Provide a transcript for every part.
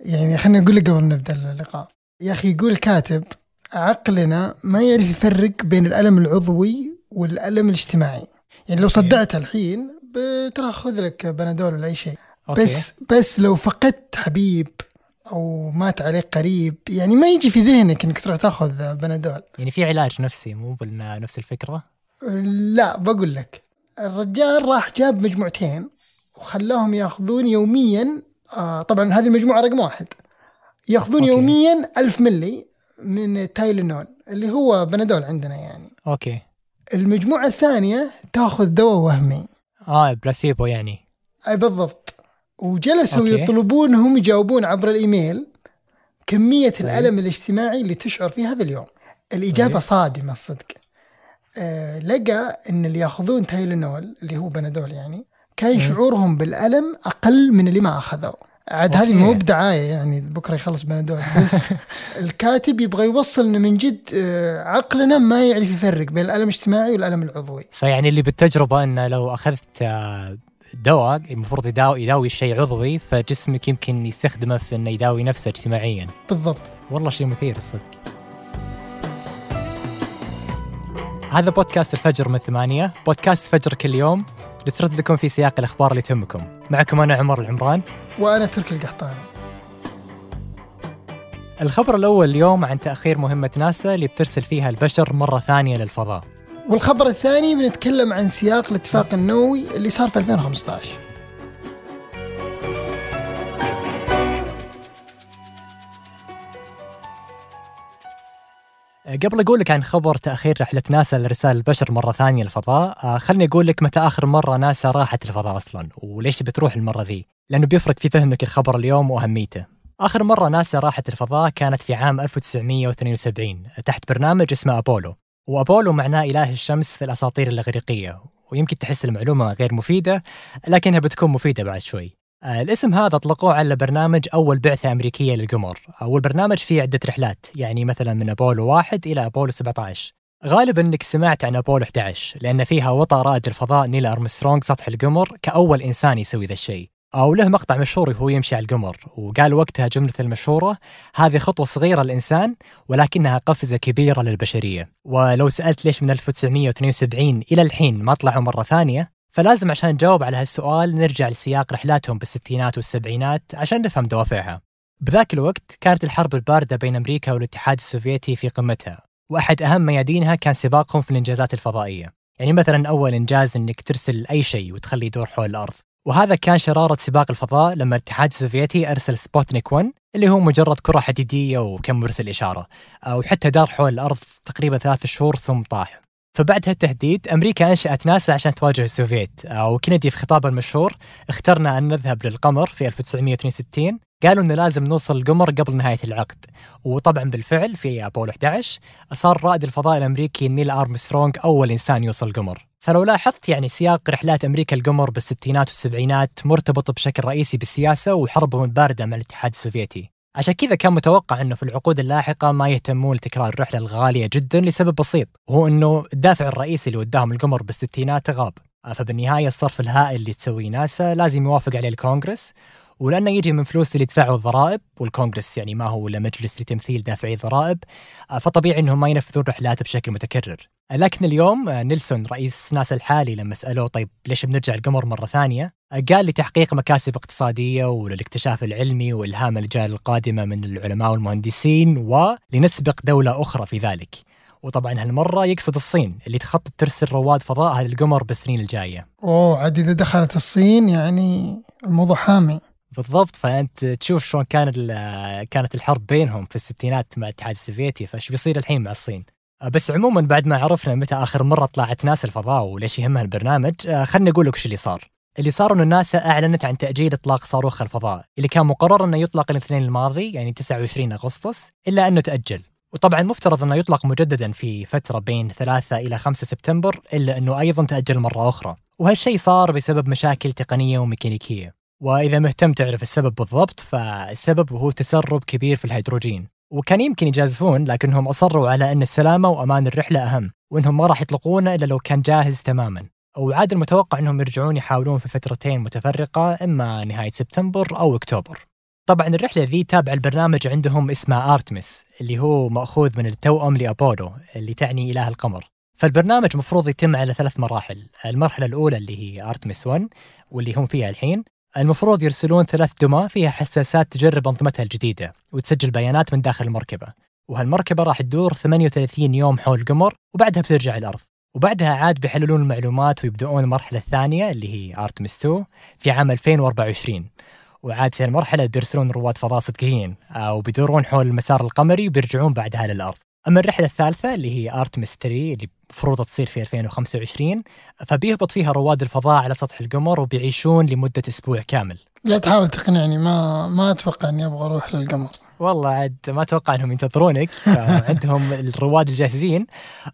يعني خليني أقول لك قبل نبدأ اللقاء. يا أخي يقول الكاتب عقلنا ما يعرف يفرق بين الألم العضوي والألم الاجتماعي. يعني لو صدعت الحين بترى خذ لك بنادول ولا أي شيء. أوكي. بس بس لو فقدت حبيب أو مات عليك قريب يعني ما يجي في ذهنك إنك تروح تأخذ بنادول. يعني في علاج نفسي مو بال- نفس الفكرة؟ لا بقول لك. الرجال راح جاب مجموعتين وخلاهم يأخذون يوميا آه طبعا هذه المجموعة رقم واحد ياخذون أوكي. يوميا ألف ملي من Tylenol اللي هو بنادول عندنا يعني أوكي المجموعة الثانية تاخذ دواء وهمي آه بلاسيبو يعني أي بالضبط وجلسوا أوكي. يطلبون هم يجاوبون عبر الإيميل كمية طيب. الألم الاجتماعي اللي تشعر فيه هذا اليوم الإجابة طيب. صادمة الصدق آه لقى إن اللي ياخذون تايلينول اللي هو بنادول يعني كان. شعورهم بالألم أقل من اللي ما اخذوا عاد هذه. مو بدعاية يعني بكرة يخلص بنادول بس الكاتب يبغى يوصل انه من جد آه عقلنا ما يعرف يفرق بين الألم الاجتماعي والألم العضوي. فيعني اللي بالتجربة انه لو أخذت آه، دواء المفروض يداوي, يداوي شيء عضوي فجسمك يمكن يستخدمه في إنه يداوي نفسه اجتماعيا. بالضبط. والله شيء مثير الصدق. هذا بودكاست الفجر من ثمانية. بودكاست فجر كل يوم. نسرد لكم في سياق الأخبار اللي تهمكم. معكم أنا عمر العمران. وأنا تركي القحطاني الخبر الأول اليوم عن تأخير مهمة ناسا اللي بترسل فيها البشر مرة ثانية للفضاء. والخبر الثاني بنتكلم عن سياق الاتفاق النووي اللي صار في 2015 قبل أقول لك عن خبر تأخير رحلة ناسا لإرسال البشر مرة ثانية للفضاء. آه، خلني أقول لك متى آخر مرة ناسا راحت الفضاء أصلا وليش بتروح المرة ذي؟ لأنه بيفرق في فهمك الخبر اليوم وأهميته. آخر مرة ناسا راحت الفضاء كانت في عام 1972 تحت برنامج اسمه أبولو. وأبولو معناه إله الشمس في الأساطير الإغريقية ويمكن تحس المعلومة غير مفيدة لكنها بتكون مفيدة بعد شوي. الاسم هذا اطلقوه على برنامج أول بعثة أمريكية للقمر. والبرنامج فيه عدة رحلات يعني مثلا من أبولو 1 إلى أبولو 17 غالبا إنك سمعت عن أبولو 11 لأن فيها وطأ رائد الفضاء نيل أرمسترونغ سطح القمر كأول إنسان يسوي ذا الشيء. أو له مقطع مشهور وهو يمشي على القمر وقال وقتها جملة المشهورة هذه خطوة صغيرة للإنسان ولكنها قفزة كبيرة للبشرية. ولو سألت ليش من 1972 إلى الحين ما طلعوا مرة ثانية فلازم عشان نجاوب على هالسؤال نرجع لسياق رحلاتهم بالستينات والسبعينات عشان نفهم دوافعها. بذاك الوقت كانت الحرب الباردة بين أمريكا والاتحاد السوفيتي في قمتها وأحد أهم ميادينها كان سباقهم في الإنجازات الفضائية. يعني مثلا أول إنجاز أنك ترسل أي شيء وتخليه يدور حول الأرض. وهذا كان شرارة سباق الفضاء لما الاتحاد السوفيتي أرسل سبوتنيك 1 اللي هو مجرد كرة حديدية وكم مرسل إشارة وحتى دار حول الأرض تقريبا ثلاث شهور ثم طاح. فبعد هالتهديد أمريكا أنشأت ناسا عشان تواجه السوفيت وكندي في خطابه المشهور اخترنا أن نذهب للقمر في 1962 قالوا إنه لازم نوصل القمر قبل نهاية العقد وطبعا بالفعل في ابولو 11 صار رائد الفضاء الأمريكي نيل أرمسترونغ أول إنسان يوصل القمر. فلو لاحظت يعني سياق رحلات أمريكا القمر بالستينات والسبعينات مرتبط بشكل رئيسي بالسياسة وحربهم البارده مع الاتحاد السوفيتي. عشان كذا كان متوقع إنه في العقود اللاحقة ما يهتمون لتكرار الرحلة الغالية جدا لسبب بسيط وهو إنه الدافع الرئيسي اللي وداهم القمر بالستينات غاب. فبالنهاية الصرف الهائل اللي تسويه ناسا لازم يوافق عليه الكونغرس ولأنه يجي من فلوس اللي يدفعوا الضرائب والكونغرس يعني ما هو الا مجلس لتمثيل دافعي الضرائب فطبيعي إنهم ما ينفذون رحلات بشكل متكرر. لكن اليوم نيلسون رئيس ناسا الحالي لما سألوه طيب ليش بنرجع القمر مرة ثانية؟ قال لتحقيق مكاسب اقتصادية وللاكتشاف العلمي والهام الاجيال القادمة من العلماء والمهندسين ولنسبق دولة أخرى في ذلك. وطبعا هالمرة يقصد الصين اللي تخطط ترسل رواد فضائها للقمر بالسنين الجاية. أوه عاد إذا دخلت الصين يعني الموضوع حامي. بالضبط فأنت تشوف شلون كان كانت الحرب بينهم في الستينات مع الاتحاد السوفيتي فايش بيصير الحين مع الصين؟ بس عموما بعد ما عرفنا متى آخر مرة طلعت ناسا الفضاء وليش يهمها البرنامج خلني أقول لك وش اللي صار. اللي صار إنه ناسا أعلنت عن تأجيل إطلاق صاروخ الفضاء اللي كان مقرر إنه يطلق الاثنين الماضي يعني 29 أغسطس إلا أنه تأجل. وطبعا مفترض إنه يطلق مجددا في فترة بين 3 إلى 5 سبتمبر إلا إنه أيضا تأجل مرة أخرى. وهالشيء صار بسبب مشاكل تقنية وميكانيكية. وإذا مهتم تعرف السبب بالضبط فالسبب هو تسرب كبير في الهيدروجين. وكان يمكن يجازفون لكنهم أصروا على إن السلامة وأمان الرحلة أهم وإنهم ما راح يطلقونه إلا لو كان جاهز تماما. وعاد المتوقع إنهم يرجعون يحاولون في فترتين متفرقة إما نهاية سبتمبر أو أكتوبر. طبعا الرحلة ذي تابع البرنامج عندهم اسمه آرتمس اللي هو مأخوذ من التوأم لأبولو اللي تعني إله القمر. فالبرنامج مفروض يتم على ثلاث مراحل. المرحلة الأولى اللي هي آرتمس 1 واللي هم فيها الحين. المفروض يرسلون ثلاث دمى فيها حساسات تجرب أنظمتها الجديدة وتسجل بيانات من داخل المركبة. وهالمركبة راح تدور 38 يوم حول القمر وبعدها بترجع الأرض. وبعدها عاد بيحللون المعلومات ويبدؤون المرحلة الثانية اللي هي ارتمس 2 في عام 2024 وعاد في المرحلة بيرسلون رواد فضاء صدقيين وبيدورون حول المسار القمري وبيرجعون بعدها للأرض. أما الرحلة الثالثة اللي هي ارتمس 3 اللي مفروض تصير في 2025 فبيهبط فيها رواد الفضاء على سطح القمر وبيعيشون لمدة أسبوع كامل. لا تحاول تقنعني ما ما أتوقع إني أبغى أروح للقمر. والله عاد ما أتوقع إنهم ينتظرونك عندهم الرواد الجاهزين.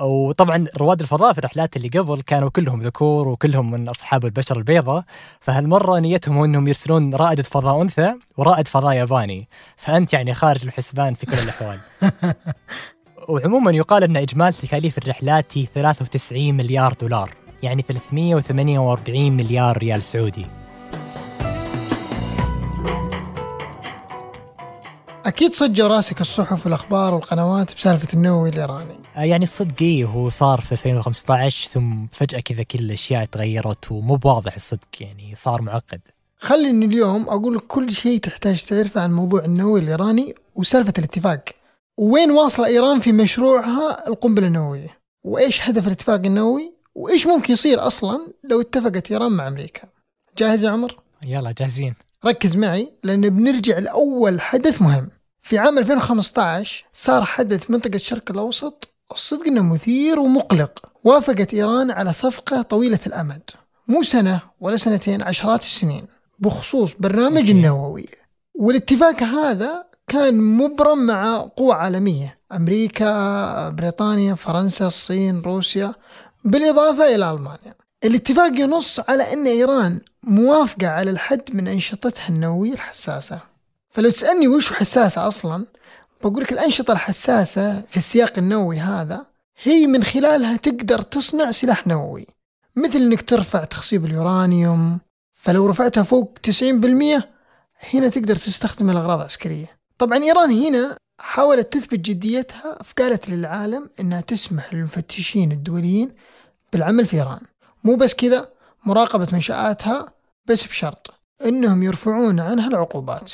وطبعا رواد الفضاء في الرحلات اللي قبل كانوا كلهم ذكور وكلهم من أصحاب البشر البيضاء. فهالمرة نيتهم إنهم يرسلون رائده فضاء أنثى ورائد فضاء ياباني. فأنت يعني خارج الحسبان في كل الأحوال. وعموما يقال إن اجمالي تكاليف الرحلات هي 93 مليار دولار يعني 348 مليار ريال سعودي. أكيد صجوا راسك الصحف والأخبار والقنوات بسالفة النووي الإيراني. آه، يعني الصدق إيه هو صار في 2015 ثم فجأة كذا كل الأشياء تغيرت ومو بواضح الصدق يعني صار معقد. خليني اليوم أقول لك كل شيء تحتاج تعرفه عن موضوع النووي الإيراني وسالفة الاتفاق. وين واصله إيران في مشروعها القنبلة النووية؟ وإيش هدف الاتفاق النووي؟ وإيش ممكن يصير أصلا لو اتفقت إيران مع أمريكا؟ جاهز يا عمر؟ يلا جاهزين. ركز معي لأن بنرجع لأول حدث مهم. في عام 2015 صار حدث منطقة الشرق الأوسط الصدق أنه مثير ومقلق. وافقت إيران على صفقة طويلة الأمد. مو سنة ولا سنتين عشرات السنين. بخصوص برنامج النووي. والاتفاق هذا كان مبرم مع قوى عالمية. أمريكا بريطانيا فرنسا الصين روسيا. بالإضافة إلى ألمانيا. الاتفاق ينص على أن إيران موافقة على الحد من أنشطتها النووية الحساسة. فلو تسألني وش حساسة أصلا بقول لك الأنشطة الحساسة في السياق النووي هذا هي من خلالها تقدر تصنع سلاح نووي مثل إنك ترفع تخصيب اليورانيوم فلو رفعتها فوق 90% هنا تقدر تستخدم الأغراض عسكرية طبعا إيران هنا حاولت تثبت جديتها فقالت للعالم أنها تسمح للمفتشين الدوليين بالعمل في إيران. مو بس كذا مراقبة منشآتها بس بشرط أنهم يرفعون عنها العقوبات.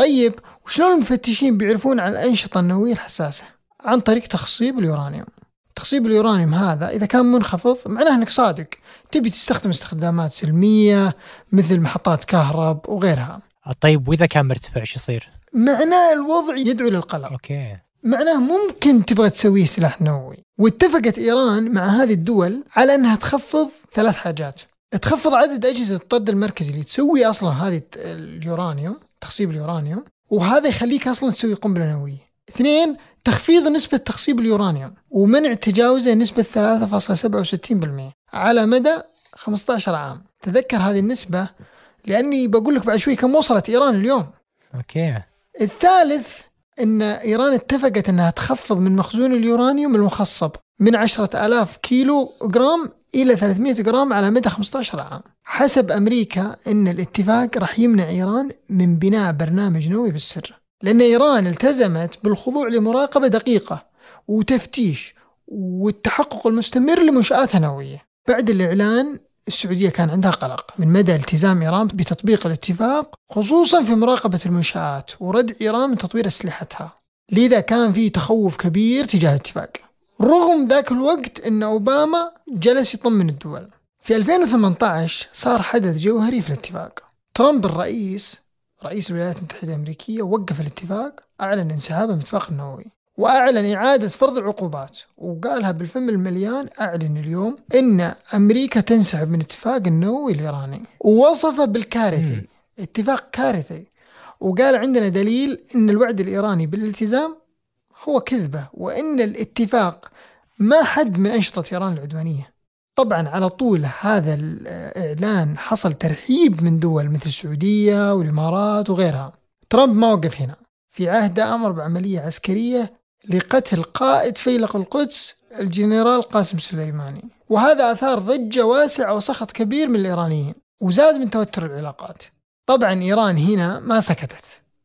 طيب وشلون المفتشين بيعرفون عن الأنشطة النووية الحساسة؟ عن طريق تخصيب اليورانيوم. تخصيب اليورانيوم هذا إذا كان منخفض معناه أنك صادق. تبي تستخدم استخدامات سلمية مثل محطات كهرب وغيرها. طيب وإذا كان مرتفع شو يصير؟ معناه الوضع يدعو للقلق أوكي. معناه ممكن تبغى تسويه سلاح نووي. واتفقت إيران مع هذه الدول على أنها تخفض ثلاث حاجات. تخفض عدد أجهزة الطرد المركزي اللي تسوي أصلا هذه اليورانيوم تخصيب اليورانيوم وهذا يخليك أصلا تسوي قنبلة نووية. اثنين تخفيض نسبة تخصيب اليورانيوم ومنع تجاوزه نسبة 3.67% على مدى 15 عام. تذكر هذه النسبة لأني بقول لك بعد شوي كم وصلت إيران اليوم. أوكي. الثالث إن إيران اتفقت إنها تخفض من مخزون اليورانيوم المخصب من 10000 كيلو جرام إلى 300 جرام على مدى 15 عام. حسب أمريكا إن الاتفاق راح يمنع إيران من بناء برنامج نووي بالسر. لأن إيران التزمت بالخضوع لمراقبة دقيقة وتفتيش والتحقق المستمر لمنشاتها النوويه. بعد الإعلان السعودية كان عندها قلق من مدى التزام إيران بتطبيق الاتفاق خصوصا في مراقبة المنشآت وردع إيران من تطوير أسلحتها لذا كان في تخوف كبير تجاه الاتفاق رغم ذاك الوقت أن أوباما جلس يطمن الدول في 2018 صار حدث جوهري في الاتفاق. ترامب الرئيس رئيس الولايات المتحدة الأمريكية وقف الاتفاق أعلن انسحابه من الاتفاق النووي وأعلن إعادة فرض العقوبات وقالها بالفم المليان أعلن اليوم إن أمريكا تنسحب من اتفاق النووي الإيراني. ووصفه بالكارثي اتفاق كارثي. وقال عندنا دليل إن الوعد الإيراني بالالتزام هو كذبة وإن الاتفاق ما حد من أنشطة إيران العدوانية. طبعا على طول هذا الإعلان حصل ترحيب من دول مثل السعودية والإمارات وغيرها. ترامب ما وقف هنا. في عهده أمر بعملية عسكرية لقتل قائد فيلق القدس الجنرال قاسم سليماني. وهذا أثار ضجة واسعة وسخط كبير من الإيرانيين وزاد من توتر العلاقات. طبعا إيران هنا ما سكتت.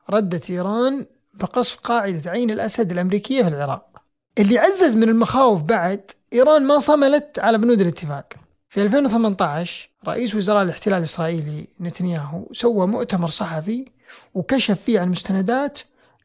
ردت إيران بقصف قاعدة عين الأسد الأمريكية في العراق. اللي عزز من المخاوف بعد إيران ما صملت على بنود الاتفاق. في 2018 رئيس وزراء الاحتلال الإسرائيلي نتنياهو سوى مؤتمر صحفي وكشف فيه عن مستندات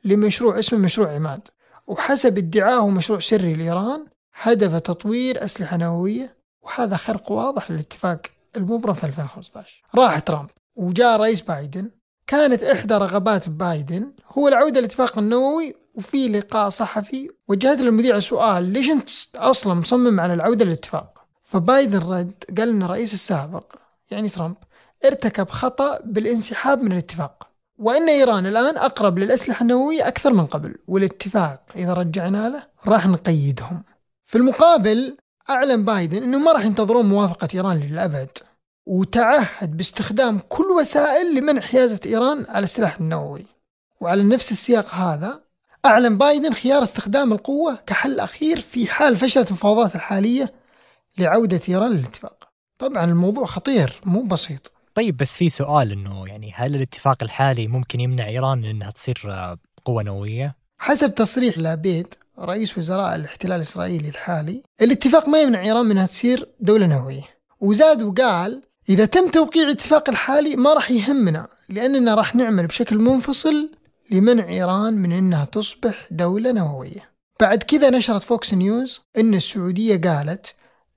لمشروع اسمه مشروع عماد. وحسب ادعاه مشروع سري لإيران هدف تطوير أسلحة نووية وهذا خرق واضح للاتفاق المبرم في 2015 راح ترامب وجاء رئيس بايدن. كانت إحدى رغبات بايدن هو العودة للاتفاق النووي وفي لقاء صحفي وجهت للمذيع سؤال ليش أنت أصلا مصمم على العودة للاتفاق؟ فبايدن رد قال أن الرئيس السابق يعني ترامب ارتكب خطأ بالانسحاب من الاتفاق. وأن إيران الآن أقرب للأسلحة النووية أكثر من قبل والاتفاق إذا رجعنا له راح نقيدهم. في المقابل أعلن بايدن أنه ما راح ينتظرون موافقة إيران للأبد وتعهد باستخدام كل وسائل لمنع حيازة إيران على السلاح النووي. وعلى نفس السياق هذا أعلن بايدن خيار استخدام القوة كحل أخير في حال فشلت المفاوضات الحالية لعودة إيران للاتفاق. طبعا الموضوع خطير مو بسيط. طيب بس في سؤال إنه يعني هل الاتفاق الحالي ممكن يمنع إيران إنها تصير قوة نووية؟ حسب تصريح لابيد رئيس وزراء الاحتلال الإسرائيلي الحالي الاتفاق ما يمنع إيران من إنها تصير دولة نووية. وزاد وقال إذا تم توقيع الاتفاق الحالي ما راح يهمنا لأننا راح نعمل بشكل منفصل لمنع إيران من إنها تصبح دولة نووية. بعد كذا نشرت فوكس نيوز إن السعودية قالت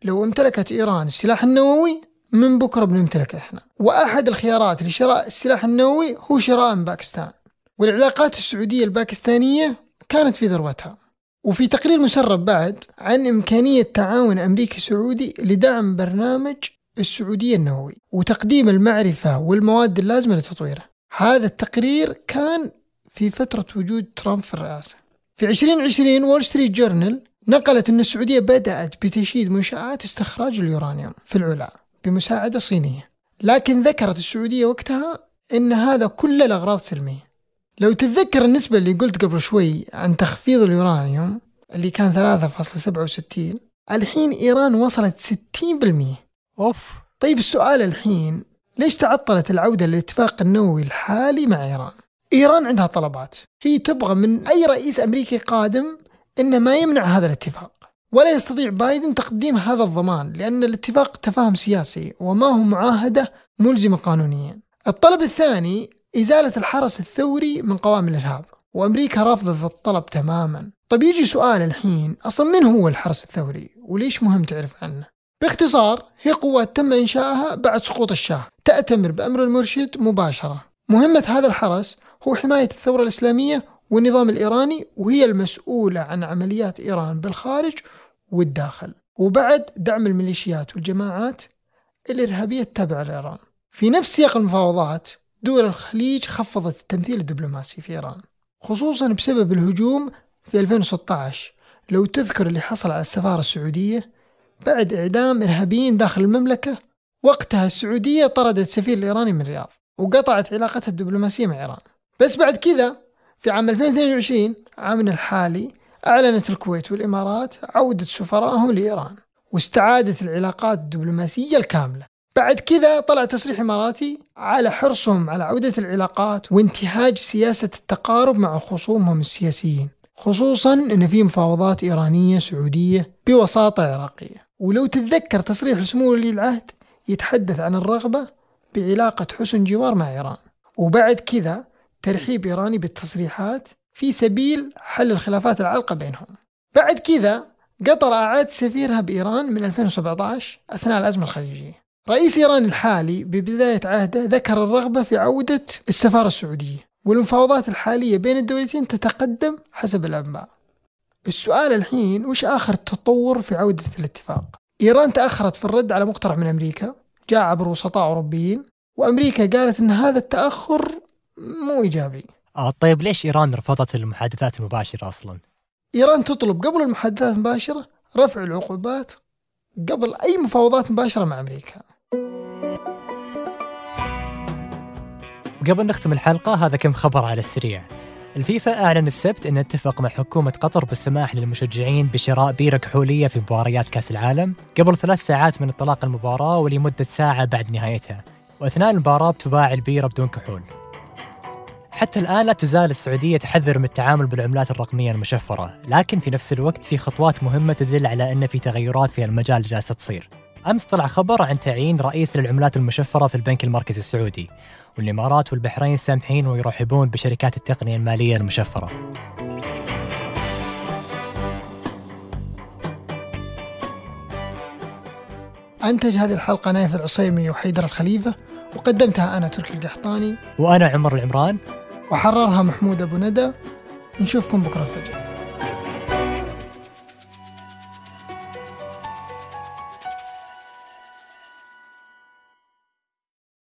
لو امتلكت إيران السلاح النووي من بكرة بنمتلكه إحنا. وأحد الخيارات لشراء السلاح النووي هو شراء من باكستان. والعلاقات السعودية الباكستانية كانت في ذروتها. وفي تقرير مسرب بعد عن إمكانية تعاون أمريكي سعودي لدعم برنامج السعودية النووي وتقديم المعرفة والمواد اللازمة لتطويره. هذا التقرير كان في فترة وجود ترامب في الرئاسة. في 2020 وول ستريت جورنال نقلت أن السعودية بدأت بتشييد منشآت استخراج اليورانيوم في العلا بمساعدة صينية. لكن ذكرت السعودية وقتها أن هذا كله لأغراض سلمية. لو تتذكر النسبة اللي قلت قبل شوي عن تخفيض اليورانيوم اللي كان 3.67 الحين إيران وصلت 60% أوف. طيب السؤال الحين ليش تعطلت العودة للاتفاق النووي الحالي مع إيران؟ إيران عندها طلبات. هي تبغى من أي رئيس أمريكي قادم إنه ما يمنع هذا الاتفاق. ولا يستطيع بايدن تقديم هذا الضمان لأن الاتفاق تفاهم سياسي وما هو معاهدة ملزمة قانونيا. الطلب الثاني إزالة الحرس الثوري من قوائم الإرهاب وأمريكا رافضة الطلب تماما. طيب يجي سؤال الحين أصلا من هو الحرس الثوري؟ وليش مهم تعرف عنه؟ باختصار هي قوات تم إنشائها بعد سقوط الشاه. تأتمر بأمر المرشد مباشرة. مهمة هذا الحرس هو حماية الثورة الإسلامية والنظام الإيراني وهي المسؤولة عن عمليات إيران بالخارج والداخل. وبعد دعم الميليشيات والجماعات الإرهابية التابعة لإيران. في نفس سياق المفاوضات دول الخليج خفضت التمثيل الدبلوماسي في إيران خصوصا بسبب الهجوم في 2016 لو تذكر اللي حصل على السفارة السعودية بعد إعدام إرهابيين داخل المملكة وقتها السعودية طردت السفير الإيراني من الرياض وقطعت علاقتها الدبلوماسية مع إيران. بس بعد كذا في عام 2022 عامنا الحالي أعلنت الكويت والإمارات عودة سفرائهم لإيران واستعادت العلاقات الدبلوماسية الكاملة. بعد كذا طلع تصريح إماراتي على حرصهم على عودة العلاقات وانتهاج سياسة التقارب مع خصومهم السياسيين خصوصا أن في مفاوضات إيرانية سعودية بوساطة عراقية. ولو تتذكر تصريح سمو ولي العهد يتحدث عن الرغبة بعلاقة حسن جوار مع إيران. وبعد كذا ترحيب إيراني بالتصريحات في سبيل حل الخلافات العالقة بينهم. بعد كذا قطر أعاد سفيرها بإيران من 2017 أثناء الأزمة الخليجية. رئيس إيران الحالي ببداية عهده ذكر الرغبة في عودة السفارة السعودية والمفاوضات الحالية بين الدولتين تتقدم حسب الأنباء. السؤال الحين وش آخر تطور في عودة الاتفاق؟ إيران تأخرت في الرد على مقترح من أمريكا جاء عبر وسطاء أوروبيين وأمريكا قالت أن هذا التأخر مو إيجابي. آه طيب ليش إيران رفضت المحادثات المباشرة أصلا؟ إيران تطلب قبل المحادثات المباشرة رفع العقوبات قبل أي مفاوضات مباشرة مع أمريكا. وقبل نختم الحلقة هذا كم خبر على السريع. الفيفا أعلن السبت أنه اتفق مع حكومة قطر بالسماح للمشجعين بشراء بيرة كحولية في مباريات كأس العالم قبل ثلاث ساعات من انطلاق المباراة ولمدة ساعة بعد نهايتها. وأثناء المباراة بتباع البيرة بدون كحول. حتى الآن لا تزال السعودية تحذر من التعامل بالعملات الرقمية المشفرة لكن في نفس الوقت في خطوات مهمة تدل على أن في تغيرات في المجال جالسة تصير. أمس طلع خبر عن تعيين رئيس للعملات المشفرة في البنك المركزي السعودي والإمارات والبحرين سامحين ويرحبون بشركات التقنية المالية المشفرة. أنتج هذه الحلقة نايف العصيمي وحيدر الخليفة وقدمتها أنا تركي القحطاني. وأنا عمر العمران. وحررها محمود أبو ندى. نشوفكم بكرة الفجر.